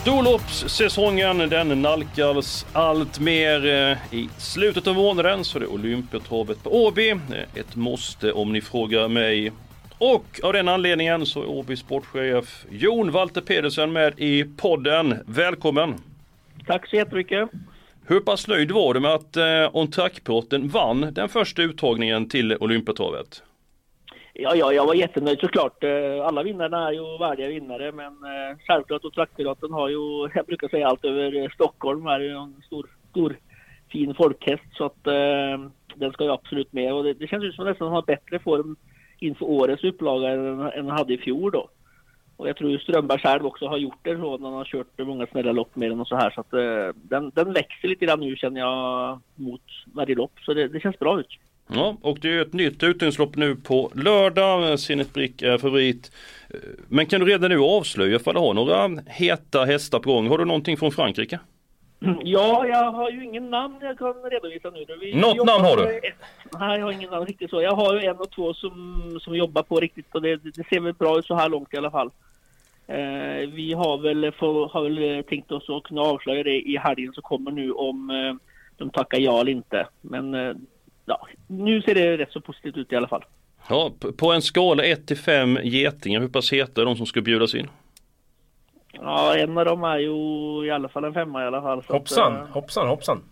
Storloppssäsongen den nalkas allt mer. Eh, I slutet av månaden så är det Olympiatravet på Åby. Eh, ett måste om ni frågar mig. Och av den anledningen så är Åby sportchef Jon Walter Pedersen med i podden. Välkommen! Tack så jättemycket! Hur pass nöjd var du med att eh, On Track-piloten vann den första uttagningen till Olympiatravet? Ja, ja, jag var jättenöjd såklart. Eh, alla vinnarna är ju värdiga vinnare, men eh, självklart och Traktoraten har ju, jag brukar säga allt över eh, Stockholm, är ju en stor, stor fin folkhäst så att eh, den ska ju absolut med och det, det känns ju som att nästan har bättre form inför årets upplaga än, än han hade i fjol då. Och jag tror Strömberg själv också har gjort det så när han har kört många snälla lopp med den och så här så att eh, den, den växer lite grann nu känner jag mot varje lopp så det, det känns bra ut. Ja, och det är ett nytt utdelningslopp nu på lördag. Sinnet Brick är favorit. Men kan du redan nu avslöja för du har några heta hästar på gång? Har du någonting från Frankrike? Ja, jag har ju ingen namn jag kan redovisa nu. Vi Något namn har du? Ett, nej, jag har ingen namn riktigt så. Jag har ju en och två som, som jobbar på riktigt och det, det ser väl bra ut så här långt i alla fall. Eh, vi har väl, för, har väl tänkt oss att kunna avslöja det i helgen som kommer nu om eh, de tackar ja eller inte. Men eh, ja, nu ser det rätt så positivt ut i alla fall. Ja, på en skala 1 till 5 getingar, hur pass heta är de som ska bjudas in? Ja, en av dem är ju i alla fall en femma i alla fall. hoppsan, att, hoppsan, hoppsan.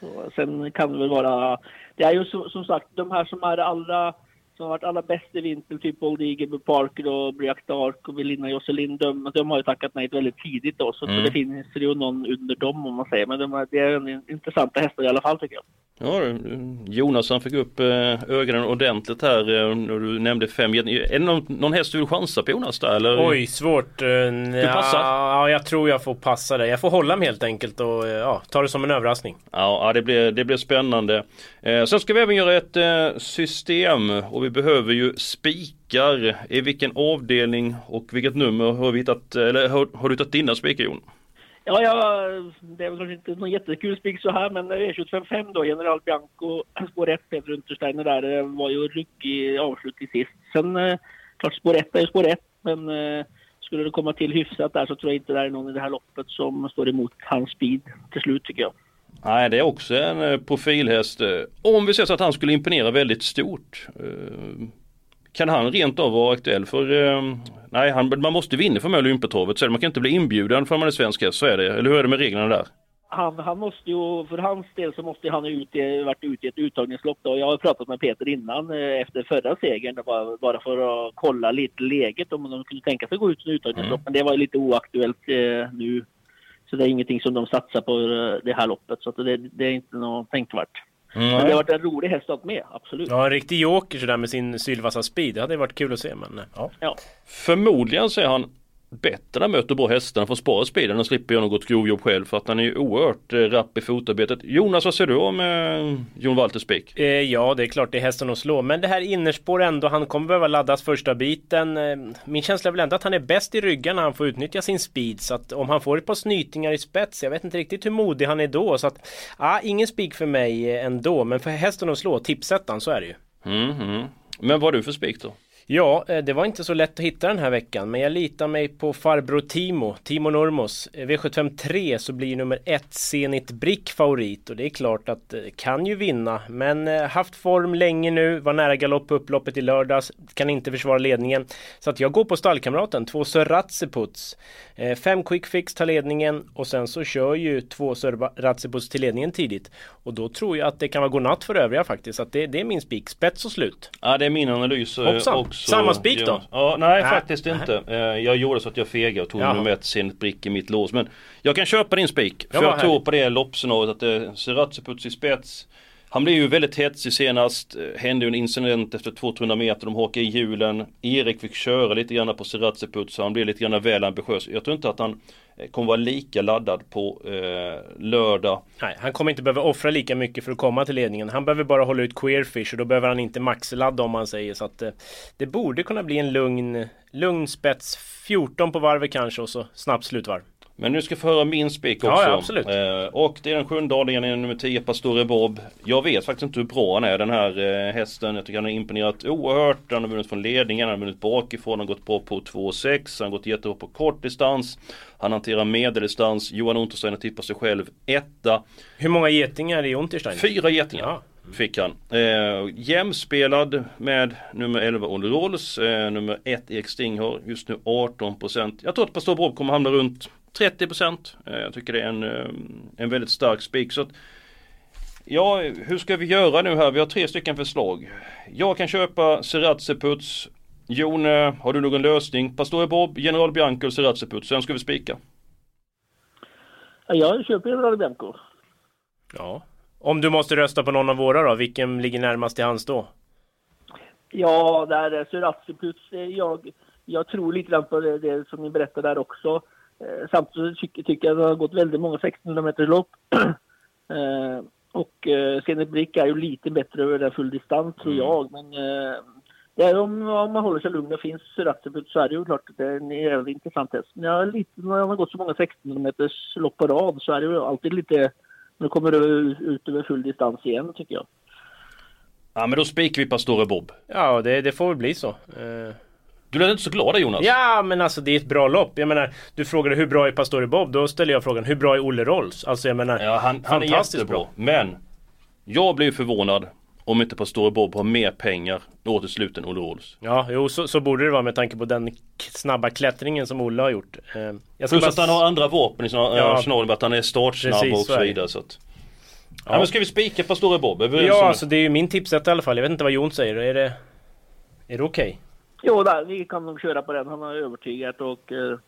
Så, sen kan det väl vara, det är ju som, som sagt de här som är allra som har varit allra bäst i vinter, typ Old Eagle, Parker och Briac Dark och Belinda Josselin, de, de har ju tackat nej väldigt tidigt då, så mm. det finns ju någon under dem om man säger. Men de, det är en intressanta hästar i alla fall tycker jag. Ja, Jonas han fick upp eh, ögonen ordentligt här eh, när du nämnde fem. Är det någon, någon häst du vill chansa på Jonas där eller? Oj, svårt. Eh, du passar? Ja, jag tror jag får passa det. Jag får hålla mig helt enkelt och ja, ta det som en överraskning. Ja, det blir, det blir spännande. Sen ska vi även göra ett system och vi behöver ju spikar. I vilken avdelning och vilket nummer har vi hittat, eller har, har du tagit dina spikar Jon? Ja, ja, det är väl kanske inte någon jättekul spik så här, men e V-255 då, General Bianco, spår 1, Peter Untersteiner där, var ju ryggig avslut till sist. Sen, eh, klart spår 1 är ju spår 1, men eh, skulle det komma till hyfsat där så tror jag inte det är någon i det här loppet som står emot hans speed till slut tycker jag. Nej, det är också en eh, profilhäst. Eh, om vi säger så att han skulle imponera väldigt stort. Eh, kan han rent av vara aktuell för, eh, nej han, man måste vinna för med Olympiatravet så man kan inte bli inbjuden för man är svensk häst, så är det. Eller hur är det med reglerna där? Han, han måste ju, för hans del så måste han ut, varit ute i ett uttagningslopp då. Jag har pratat med Peter innan eh, efter förra segern bara, bara för att kolla lite läget om de kunde tänka sig att gå ut i uttagningslopp. Mm. Men det var lite oaktuellt eh, nu. Så det är ingenting som de satsar på eh, det här loppet. Så det, det är inte något tänkvärt. Mm. Men det har varit en rolig häst att med, absolut. Ja, en riktig joker sådär med sin sylvassa speed. Det hade varit kul att se, men ja. ja. Förmodligen så är han bättre när möter bra hästar. Han får spara speeden och slipper göra något grovjobb själv för att han är ju oerhört eh, rapp i fotarbetet. Jonas, vad säger du om eh, Jon Walters spik? Eh, ja, det är klart det är hästen att slå. Men det här innerspår ändå, han kommer behöva laddas första biten. Min känsla är väl ändå att han är bäst i ryggen när han får utnyttja sin speed. Så att om han får ett par snytingar i spets, jag vet inte riktigt hur modig han är då. Så att, ah, ingen spik för mig ändå. Men för hästen att slå, tipsettan, så är det ju. Mm, mm. Men vad har du för spik då? Ja, eh, det var inte så lätt att hitta den här veckan, men jag litar mig på farbror Timo, Timo Normos. Eh, V753 så blir nummer ett Zenit Brick favorit och det är klart att eh, kan ju vinna, men haft form länge nu, var nära galopp på upploppet i lördags, kan inte försvara ledningen. Så att jag går på stallkamraten, två Sörratseputs. Fem quick fix tar ledningen och sen så kör ju två Sörratseputs till ledningen tidigt. Och då tror jag att det kan vara godnatt för övriga faktiskt, att det, det är min spik, spets och slut. Ja, det är min analys Hoppsan. också Samma spik då? Ja, nej, Nej. faktiskt inte. Eh, Jag gjorde så att jag fegade och tog Jaha. nummer ett Zenit Brick i mitt lås. Men jag kan köpa din spik. För vad jag tror på det loppscenariot att det ser Ratseputs i spets. Han blev ju väldigt hetsig senast. Eh, hände ju en incident efter 200 meter. De hakade i hjulen. Erik fick köra lite grann på Siratseput så han blev lite grann väl ambitiös. Jag tror inte att han eh, kommer vara lika laddad på eh, lördag. Nej, han kommer inte behöva offra lika mycket för att komma till ledningen. Han behöver bara hålla ut Queerfish och då behöver han inte maxladda om man säger så att eh, det borde kunna bli en lugn, lugn spets. 14 på varvet kanske och så snabbt slutvarv. Men nu ska få höra min spik också. ja, absolut. Eh, och det är den sjunde avdelningen, nummer 10, Pastore Bob. Jag vet faktiskt inte hur bra han är den här eh, hästen. Jag tycker han har imponerat oerhört. Han har vunnit från ledningen, han har vunnit bakifrån, han har gått bra på 2,6. Han har gått jättebra på kort distans. Han hanterar medeldistans. Johan Untersteiner tippar sig själv etta. Hur många getingar i Unterstein? Fyra getingar. Ja. Fick han. Eh, jämspelad med nummer 11 Olle Rolls, eh, nummer 1 Erik Sting har just nu 18%. Jag tror att Pastor Bob kommer hamna runt 30%. Eh, jag tycker det är en, eh, en väldigt stark spik. Så att, ja, hur ska vi göra nu här? Vi har tre stycken förslag. Jag kan köpa Seratseputs. Jon, eh, har du någon lösning? Pastor Bob, General Bianco och Seratseputs. Sen ska vi spika. Ja, Jag köper General Bianco. Ja. Om du måste rösta på någon av våra då, vilken ligger närmast till hands då? Ja, där är Suratsiputs. Jag, jag tror lite grann på det, det som ni berättade där också. Eh, samtidigt tycker, tycker jag att det har gått väldigt många 1600 meters lopp. eh, och eh, Zenit Brick är ju lite bättre över den full distans tror jag. Men eh, det är om, om man håller sig lugn och finns Suratsiputs så är det ju klart att det är en jävligt intressant häst. Men jag är lite, när man har gått så många 1600 meters lopp på rad så är det ju alltid lite när det kommer ut över full distans igen tycker jag. Ja men då spikar vi Pastore Bob. Ja, det, det får väl bli så. Eh, Du lät inte så glad där Jonas. Ja, men alltså det är ett bra lopp. Jag menar, du frågade hur bra är Pastore Bob? Då ställer jag frågan, hur bra är Olle Rolls? Alltså jag menar, Ja, han, han är fantastiskt jättebra. bra. Men jag blir förvånad om inte Pastore Bob har mer pengar åt i slut än Olle Rolls. Ja, jo, så, så borde det vara med tanke på den snabba klättringen som Olle har gjort. Eh, Plus bara att han har andra vapen i sin Ja. arsenal med att han är startsnabb Precis, och så vidare. Så att... ja. men ska vi spika Pastore Bob? Ja, alltså det är ju min tipset i alla fall. Jag vet inte vad Jon säger. Är det... Är det okej? Jo, där, vi kan nog köra på den. Han har övertygat och eh,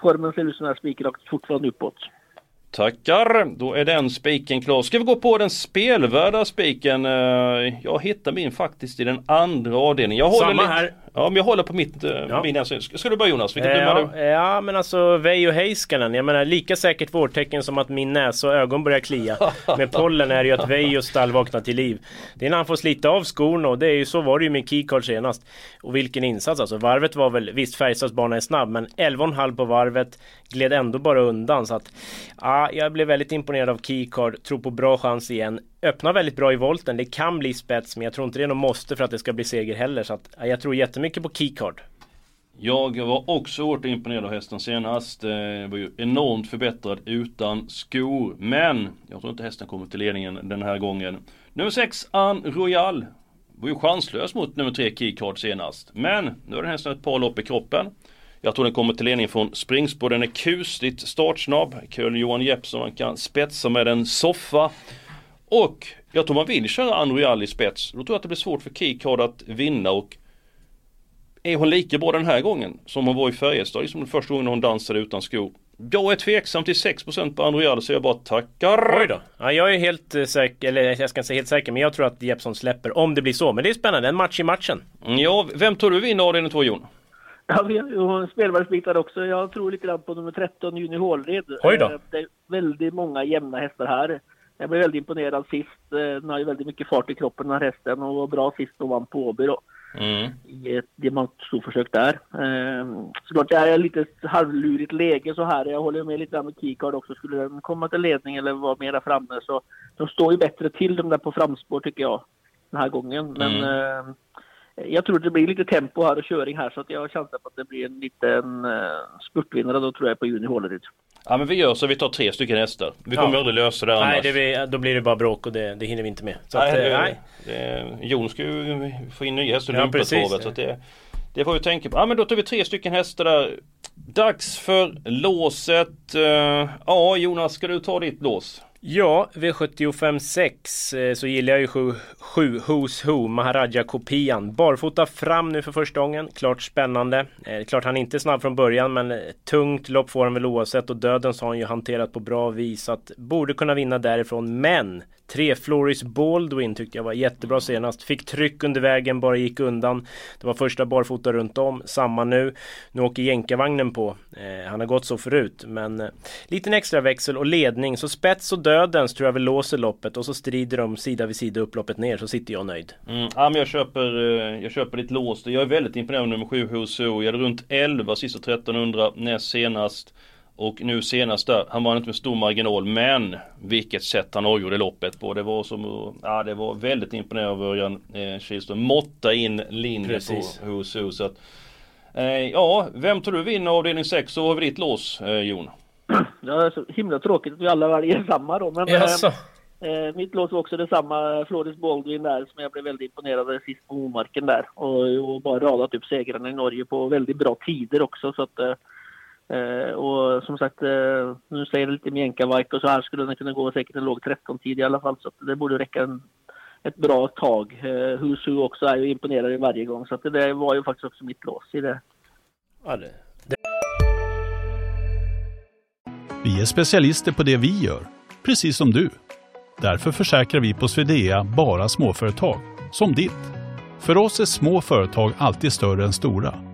formen ser ut som den här spikrakt fortfarande uppåt. Tackar! Då är den spiken klar. Ska vi gå på den spelvärda spiken? Eh, Jag hittar min faktiskt i den andra avdelningen. Jag håller Samma lite... här. Ja, men jag håller på mitt, eh, Ja. min alltså. Ska du börja Jonas? Vilken dömare Ja, du? ja, men alltså Veijo Heiskanen. Jag menar lika säkert vårtecken som att min näsa och ögon börjar klia. Med pollen är ju att Veijos stall vaknar till liv. Det är när han får slita av skorna och det är ju så var det ju med Keycard senast. Och vilken insats alltså. Varvet var väl, visst Färjestads bana är snabb men 11,5 på varvet. Gled ändå bara undan så att ja, jag blev väldigt imponerad av Keycard. Tror på bra chans igen. Öppnar väldigt bra i volten. Det kan bli spets men jag tror inte det är något måste för att det ska bli seger heller. Så att, jag tror jättemycket på Keycard. Jag var också oerhört imponerad av hästen senast. den var ju enormt förbättrad utan skor. Men jag tror inte hästen kommer till ledningen den här gången. Nummer 6, Anne Royal. Var ju chanslös mot nummer 3, Keycard senast. Men nu har den hästen ett par lopp i kroppen. Jag tror den kommer till ledning från springspår. Den är kusligt startsnabb. Kul Johan Jeppsson man kan spetsa med en soffa. Och jag tror man vill köra Anne Royal i spets. Då tror jag att det blir svårt för Keycard att vinna och är hon lika bra den här gången som hon var i Färjestad, liksom den första gången hon dansade utan skor? Jag är tveksam till 6% på Android så jag bara tackar. Oj då. Ja, jag är helt eh, säker, eller jag ska inte säga helt säker, men jag tror att Jeppsson släpper om det blir så. Men det är spännande, en match i matchen. Mm, Ja, vem tror du vinner avdelning 2 Jon? Ja, vi har ju en spelvärldsbit där också. Jag tror lite grann på nummer 13, Juni Hålred. Oj då. Eh, Det är väldigt många jämna hästar här. Jag blev väldigt imponerad sist. Den har ju väldigt mycket fart i kroppen den här hästen och var bra sist och vann på Åby då. Mm. I ett diamantstorförsök där. Eh, Såklart det är lite halvlurigt läge så här. Jag håller med lite grann med Keycard också. Skulle den komma till ledning eller vara mera framme så de står ju bättre till de där på framspår tycker jag. Den här gången. Men eh, jag tror det blir lite tempo här och köring här så att jag har chansar på att det blir en liten eh, spurtvinnare. Då tror jag på Juni Hålleryd. Ja men vi gör så vi tar tre stycken hästar. Vi Ja. kommer aldrig lösa det annars. Nej, blir, då blir det bara bråk och det, det hinner vi inte med. Så nej, att, eh, det, nej. Det, Jon ska ju få in nya hästar i Ja, Olympiatravet, så att det, det får vi tänka på. Ja men då tar vi tre stycken hästar där. Dags för låset. Eh, Ja Jonas, ska du ta ditt lås? Ja, V75 6 eh, så gillar jag ju 7 7 Who's Who, Maharaja-kopian. Barfota fram nu för första gången, klart spännande. Eh, klart han är inte snabb från början men eh, tungt lopp får han väl oavsett och dödens har han ju hanterat på bra vis. Att borde kunna vinna därifrån men Tre Floris Baldwin tyckte jag var jättebra senast. Fick tryck under vägen, bara gick undan. Det var första barfota runt om. Samma nu. Nu åker jänkarvagnen på. Eh, han har gått så förut. Men eh, liten extra växel och ledning. Så spets och dödens tror jag väl låser loppet. Och så strider de sida vid sida upploppet ner. Så sitter jag nöjd. Mm. Ja, men jag köper, eh, jag köper ditt lås. Jag är väldigt imponerad av nummer 7 HSO. Jag hade runt 11 sista 1300 näst senast. Och nu senast där, han var inte med stor marginal men vilket sätt han avgjorde loppet på. Det var som, ja det var väldigt imponerande av Örjan eh, Kihlström. Måtta in linje Precis. på HSO. Så att, eh, ja, vem tror du vinner avdelning 6 så har vi ditt lås eh, Jon? Ja, det är så himla tråkigt att vi alla väljer samma då. Men, Jaså. Eh, mitt lås var också detsamma, Floris Baldwin där som jag blev väldigt imponerad av sist på Omarken där. Och, och bara radat upp segrarna i Norge på väldigt bra tider också så att eh, och som sagt, eh, nu säger det lite Mjänkavajk och så här skulle den kunna gå säkert en låg 13-tid i alla fall. Så det borde räcka en, ett bra tag. Eh, Husu också är ju imponerande varje gång. Så det var ju faktiskt också mitt lås i det. Ja, det, det. Vi är specialister på det vi gör, precis som du. Därför försäkrar vi på Swedea bara småföretag, som ditt. För oss är små företag alltid större än stora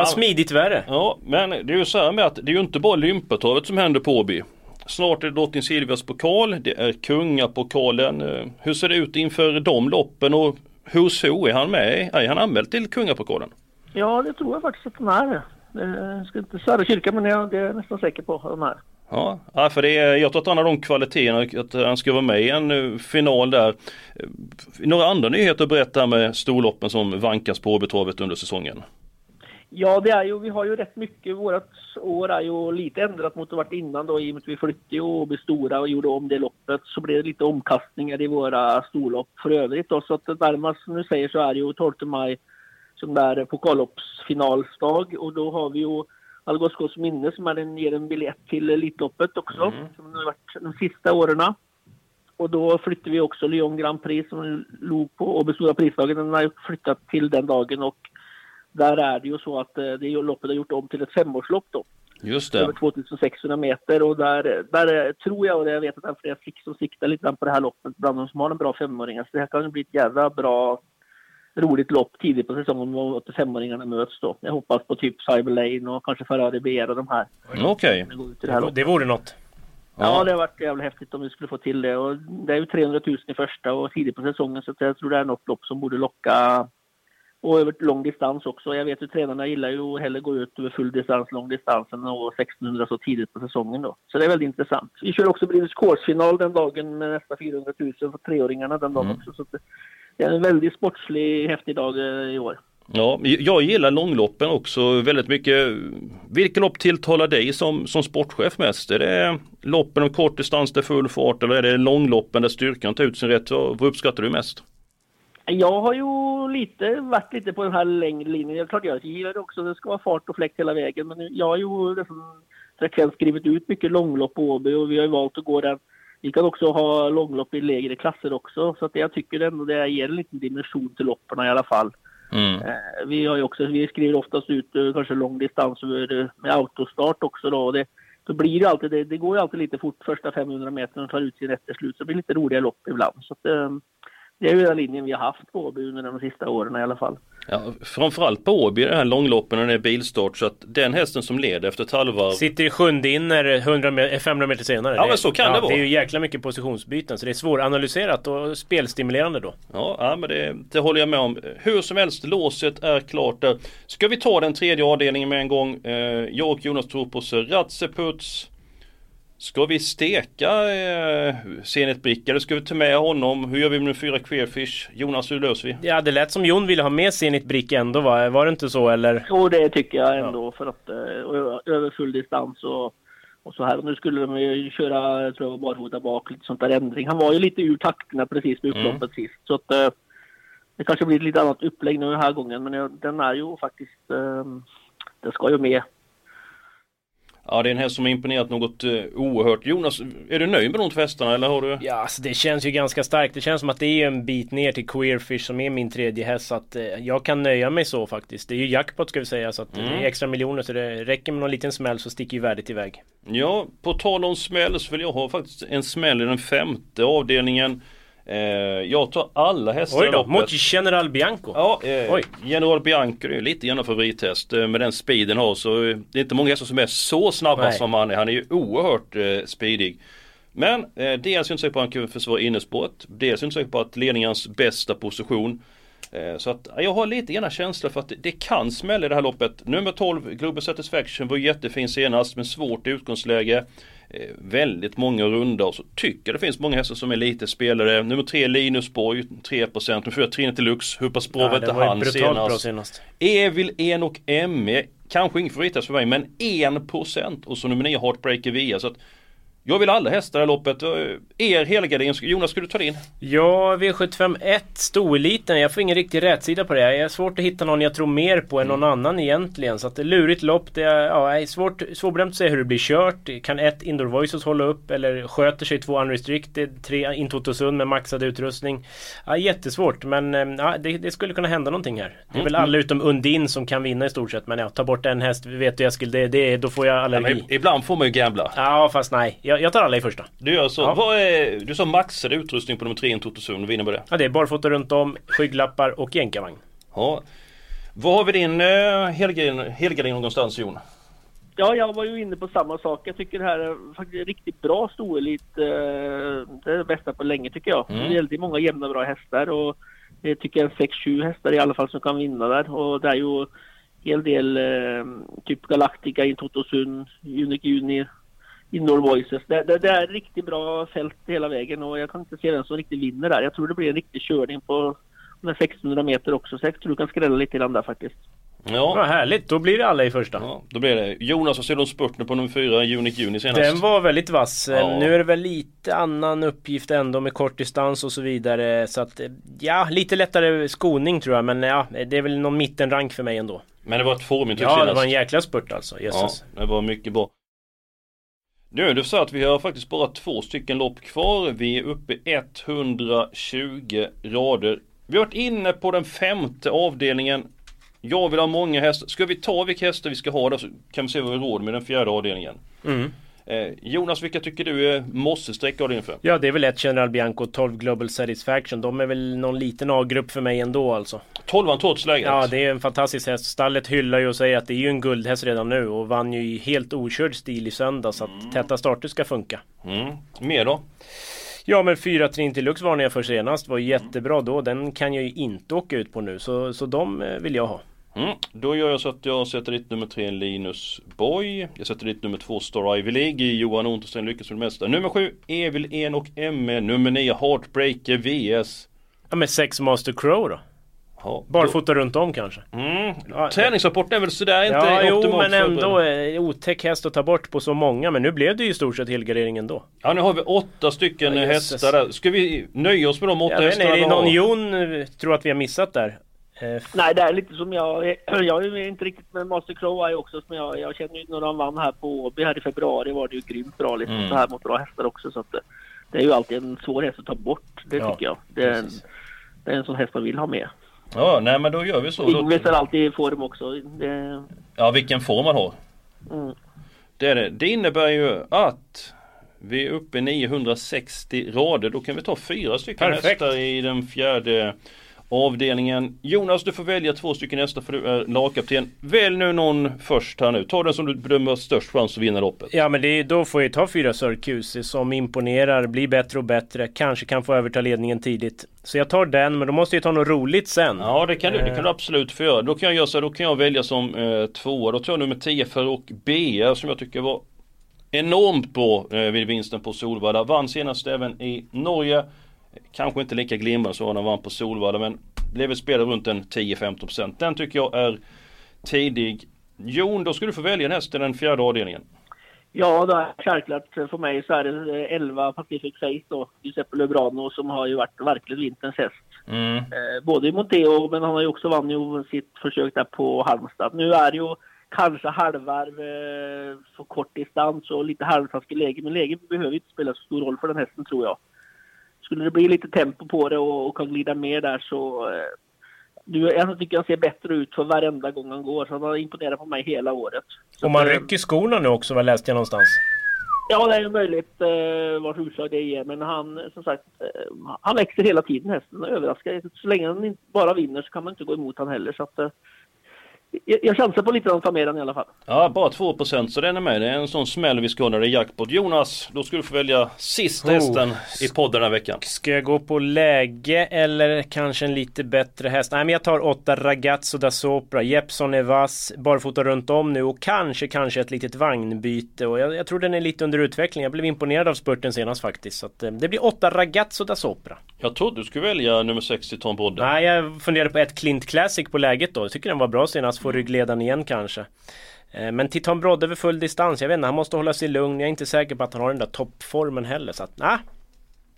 Det var smidigt värre. Ja, men det är ju så här med att det är ju inte bara Olympiatravet som händer på Åby. Snart är det Drottning Silvias pokal, det är kungapokalen. Eh, hur ser det ut inför de loppen och hos Ho, är han med? Är han anmäld till kungapokalen? Ja, det tror jag faktiskt att han är. Jag ska inte svära kyrka men jag är nästan säker på att han är. Ja, för det är, jag tror att han har de kvaliteterna att han ska vara med i en eh, final där. Eh, några andra nyheter att berätta med storloppen som vankas på Åbytravet under säsongen? Ja, det är ju, vi har ju rätt mycket. Vårt år är ju lite ändrat mot det varit innan då i och med att vi flyttade och blev stora och gjorde om det loppet. Så blev det lite omkastningar i våra storlopp för övrigt då. Så att närmast nu säger så är det ju 12 maj som där pokalloppsfinalsdag och då har vi ju Algoskos minne som är en, ger en biljett till Elitloppet också. Mm. Som har varit de sista åren. Och då flyttade vi också Lyon Grand Prix som låg på Åby Stora Prisdagen. Den har flyttat till den dagen och där är det ju så att eh, det loppet har gjort om till ett femårslopp då. Just det. Över 2600 meter och där, där tror jag och jag vet att det är flera fick som siktar lite på det här loppet bland de som har en bra femåringar. Så det här kan bli ett jävla bra roligt lopp tidigt på säsongen om 85-åringarna möts då. Jag hoppas på typ Cyber Lane och kanske Ferrari BR och de här. Okej. Okay. Det, det vore något. Ja, ja, det har varit jävligt häftigt om vi skulle få till det. Och det är ju 300 000 i första och tidigt på säsongen så jag tror det är något lopp som borde locka och över lång distans också. Jag vet ju tränarna gillar ju att hellre gå ut över full distans, lång distans än att 1600 så tidigt på säsongen då. Så det är väldigt intressant. Vi kör också British Course-final den dagen med nästan 400 000 för treåringarna den dagen mm. också. Så det är en väldigt sportslig, häftig dag eh, i år. Ja, jag gillar långloppen också väldigt mycket. Vilket lopp tilltalar dig som, som sportchef mest? Är det loppen om kort distans där full fart eller är det långloppen där styrkan tar ut sin rätt? Vad uppskattar du mest? Jag har ju lite, varit lite på den här längre linjen. Jag, klart jag gillar det också, det ska vara fart och fläkt hela vägen. Men jag har ju liksom frekvent skrivit ut mycket långlopp på Åby och vi har ju valt att gå den. Vi kan också ha långlopp i lägre klasser också. Så att jag tycker ändå det ger en liten dimension till loppen i alla fall. Mm. Eh, vi har också, vi skriver oftast ut eh, kanske lång distans med autostart också då. Och det, då blir det alltid, det, det går ju alltid lite fort första 500 meter och tar ut sin rätt till slut. Så det blir lite roliga lopp ibland. Så att, eh, det är ju den linjen vi har haft på Åby under de sista åren i alla fall. Ja, framförallt på Åby, den här långloppen när det är bilstart så att den hästen som leder efter ett halvvarv Sitter i sjunde inner 100 500 meter senare. Ja men så kan ja, det vara. Det är ju jäkla mycket positionsbyten så det är svåranalyserat och spelstimulerande då. Ja, ja men det, det håller jag med om. Hur som helst, låset är klart där. Ska vi ta den tredje avdelningen med en gång? Eh, jag och Jonas tror på Ratseputs Ska vi steka eh, Zenit eller ska vi ta med honom? Hur gör vi med fyra Queerfish? Jonas, hur löser vi? Ja, det lät som Jon ville ha med Zenit Brick ändå va? Var det inte så eller? Jo, det tycker jag ändå ja. för att uh, över full distans och, och så här. Och nu skulle de ju köra, jag tror jag barfota bak, lite sånt där ändring. Han var ju lite ur takterna precis med upploppet mm. sist. Så att uh, det kanske blir ett lite annat upplägg nu den här gången. Men jag, den är ju faktiskt, uh, den ska ju med Ja det är en häst som har imponerat något uh, oerhört. Jonas, är du nöjd med de hästarna eller har du? Ja alltså det känns ju ganska starkt. Det känns som att det är en bit ner till Queerfish som är min tredje häst. Så att uh, jag kan nöja mig så faktiskt. Det är ju jackpot ska vi säga så att mm. det är mm. extra miljoner så det räcker med någon liten smäll så sticker ju värdet iväg. Ja, på tal om smäll så vill jag ha faktiskt en smäll i den femte avdelningen. Eh, jag tar alla hästar Oj då, mot General Bianco. Ja, eh, Oj. General Bianco är lite grann favorithäst. Eh, med den speeden har så eh, det är inte många hästar som är så snabba Nej. som han är. Han är ju oerhört eh, speedig. Men eh, dels är jag inte säker på att han kan försvara innespåret. Dels är jag inte säker på att ledningens bästa position. Eh, så att jag har lite grann känsla för att det kan smälla i det här loppet. Nummer 12, Global Satisfaction var jättefin senast men svårt utgångsläge. Eh, väldigt många runda och så tycker det finns många hästar som är lite spelare. Nummer 3 Linus Borg 3% Nummer 4 Trine Deluxe. Hur pass bra var inte han senast? senast? Evil En och ME Kanske ingen favorithäst för mig men 1% och så nummer 9 Heartbreaker VIA så att jag vill alla hästar i loppet. Er helgardering, Jonas ska du ta din? Ja, V751 Storeliten. Jag får ingen riktig rätsida på det. Jag har svårt att hitta någon jag tror mer på än någon mm. annan egentligen. Så att det är lurigt lopp. Det är, ja, är svårt, svårbedömt att säga hur det blir kört. Kan ett Indoor Voices hålla upp? Eller sköter sig två Unrestricted? Tre Intotosund med maxad utrustning? Ja, jättesvårt men eh, ja, det, det, skulle kunna hända någonting här. Det är väl mm. alla utom Undin som kan vinna i stort sett. Men ja, ta bort en häst. Vet du Eskil, det, det, då får jag allergi. Ja, ibland får man ju gambla. Ja, fast nej. Jag, jag tar alla i första. Du gör så. Ja. Vad är, du sa maxad utrustning på nummer 3 i Totosund. Vad innebär det? Ja, det är barfota runt om, skygglappar och jänkarvagn. Ja. Var har vi din uh, helgardering någonstans Jon? Ja, jag var ju inne på samma sak. Jag tycker det här är faktiskt riktigt bra storelit. Uh, det är det bästa på länge tycker jag. Mm. Det är väldigt många jämna bra hästar och jag tycker jag 6-7 hästar i alla fall som kan vinna där. Och det är ju en hel del uh, typ Galactica, Intotosund, Unique Juni, Indoor Voices. Det, det, det, är riktigt bra fält hela vägen och jag kan inte se vem som riktigt vinner där. Jag tror det blir en riktig körning på de 1600 meter också så jag tror du kan skrälla lite grann där faktiskt. Ja. Vad härligt, då blir det alla i första. Ja, då blir det. Jonas, vad ser du om spurten på nummer 4, Unique Juni senast? Den var väldigt vass. Ja. Nu är det väl lite annan uppgift ändå med kort distans och så vidare. Så att, ja, lite lättare skoning tror jag. Men ja, det är väl någon mittenrank för mig ändå. Men det var ett formintryck Ja, senast. det var en jäkla spurt alltså. Jesus. Ja, det var mycket bra. Nu är det så att vi har faktiskt bara två stycken lopp kvar. Vi är uppe 120 rader. Vi har varit inne på den femte avdelningen. Jag vill ha många hästar. Ska vi ta vilka hästar vi ska ha då så kan vi se vad vi råd med den fjärde avdelningen. Mm. Eh, Jonas, vilka tycker du är måste sträcka av för? Ja, det är väl ett General Bianco 12 Global Satisfaction. De är väl någon liten A-grupp för mig ändå alltså. 12 trots läget? Ja, det är en fantastisk häst. Stallet hyllar ju och säger att det är ju en guldhäst redan nu och vann ju i helt okörd stil i söndag så att mm. täta starter ska funka. Mm. Mer då? Ja men 4 Trinity Lux varnade jag för senast. Var jättebra då. Den kan jag ju inte åka ut på nu. Så, så de eh, vill jag ha. Mm. Då gör jag så att jag sätter dit nummer 3 Linus Boy. Jag sätter dit nummer 2 Star Ivy League Johan Unterstein lyckas för det mesta. Nummer 7 Evil En och ME. Nummer 9 Heartbreaker VS. Ja men 6 Master Crow då? Ja, Barfota runt om kanske? Mm. Ja, Träningsrapporten är väl sådär inte ja, Jo men ändå eh, otäck häst att ta bort på så många Men nu blev det ju i stort sett helgardering ändå Ja nu har vi åtta stycken ja, hästar där Ska vi nöja oss med de åtta ja, hästarna? Är det någon Jon eh, tror att vi har missat där? Eh, Nej, det är lite som jag. Jag är inte riktigt med Master Crow också. Som jag, jag känner ju när han vann här på Åby här i februari var det ju grymt bra liksom. Mm. Så här mot bra hästar också. Så att det, det är ju alltid en svår häst att ta bort. Det ja, tycker jag. Det är, en, det är en sån häst man vill ha med. Ja, nej men då gör vi så. Ingves är alltid i form också. Det... Ja, vilken form han har. Mm. Det, är det. det innebär ju att vi är uppe i 960 rader. Då kan vi ta fyra stycken Perfekt. hästar i den fjärde avdelningen. Jonas, du får välja två stycken nästa för du är lagkapten. Välj nu någon först här nu. Ta den som du bedömer har störst chans att vinna loppet. Ja, men det, då får jag ta fyra Sörkusi som imponerar, blir bättre och bättre, kanske kan få överta ledningen tidigt. Så jag tar den, men då måste jag ta något roligt sen. Ja, det kan du, det kan du eh. absolut få göra. Då kan jag göra så då kan jag välja som eh, tvåa. Då tar jag nummer 10 för och BR som jag tycker var enormt bra eh, vid vinsten på Solvalla. Vann senast även i Norge. Kanske inte lika glimrande som han vann på Solvalla men blev ett spel runt en 10-15%. Den tycker jag är tidig. Jon, då ska du få välja en häst i den fjärde avdelningen. Ja, det är självklart för mig så är det 11 Pacific Face då, Giuseppe Lebrano som har ju varit verkligen vinterns häst. Mm. Eh, både i Monteo men han har ju också vann ju sitt försök där på Halmstad. Nu är det ju kanske halvvarv eh, för kort distans och lite halvtaskig läge. Men läge behöver inte spela så stor roll för den hästen tror jag. Skulle det bli lite tempo på det och, och kan glida mer där så eh, nu, jag tycker han ser bättre ut för varenda gång han går. Så han har imponerat på mig hela året. Så och man att, eh, rycker skorna nu också, vad läste jag någonstans? Ja, det är möjligt eh, vars utslag det ger. Men han, som sagt, eh, han växer hela tiden hästen. Överraskar. Så länge han bara vinner så kan man inte gå emot han heller. Så att, eh, jag chansar på lite att ta med den i alla fall. Ja, bara 2% så den är med. Det är en sån smäll vi det är jackpot. Jonas, då ska du få välja sista oh. hästen i podden den här veckan. Ska jag gå på läge eller kanske en lite bättre häst? Nej, men jag tar 8 Ragazzo da Sopra. Jeppson är vass, barfota runt om nu och kanske, kanske ett litet vagnbyte. Och jag, jag tror den är lite under utveckling. Jag blev imponerad av spurten senast faktiskt. Så att, eh, det blir 8 Ragazzo da Sopra. Jag trodde du skulle välja nummer 60 Tom Brodde. Nej, jag funderade på ett Clint Classic på läget då. Jag tycker den var bra senast få ryggledaren igen kanske. Eh, men Titan Brodde över full distans, jag vet inte, han måste hålla sig lugn. Jag är inte säker på att han har den där toppformen heller. Så att, nah.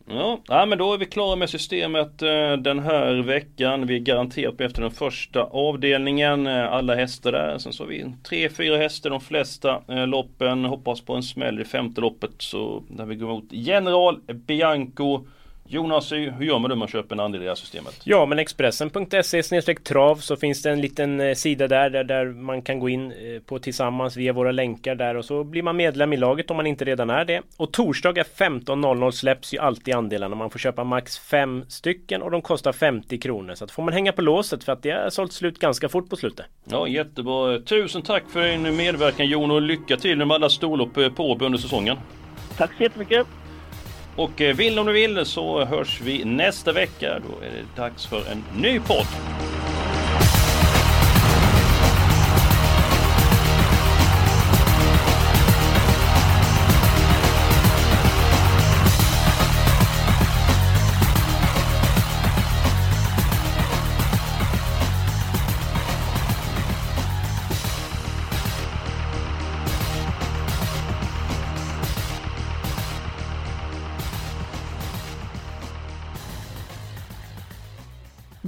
Ja, ja, men då är vi klara med systemet eh, den här veckan. Vi är garanterat efter den första avdelningen. Eh, alla hästar där. Sen så har vi tre, fyra hästar de flesta eh, loppen. Hoppas på en smäll i femte loppet. Så när vi går mot General Bianco Jonas, hur gör man då om man köper en andel i det här systemet? Ja, men Expressen.se trav så finns det en liten eh, sida där, där, där man kan gå in eh, på tillsammans via våra länkar där och så blir man medlem i laget om man inte redan är det. Och torsdagar 15.00 släpps ju alltid andelarna. Man får köpa max fem stycken och de kostar 50 kronor. Så att får man hänga på låset för att det har sålt slut ganska fort på slutet. Ja, jättebra. Tusen tack för din medverkan Jon och lycka till med alla storlopp eh, på under säsongen. Tack så jättemycket. Och eh, vill om du vill så hörs vi nästa vecka. Då är det dags för en ny podd.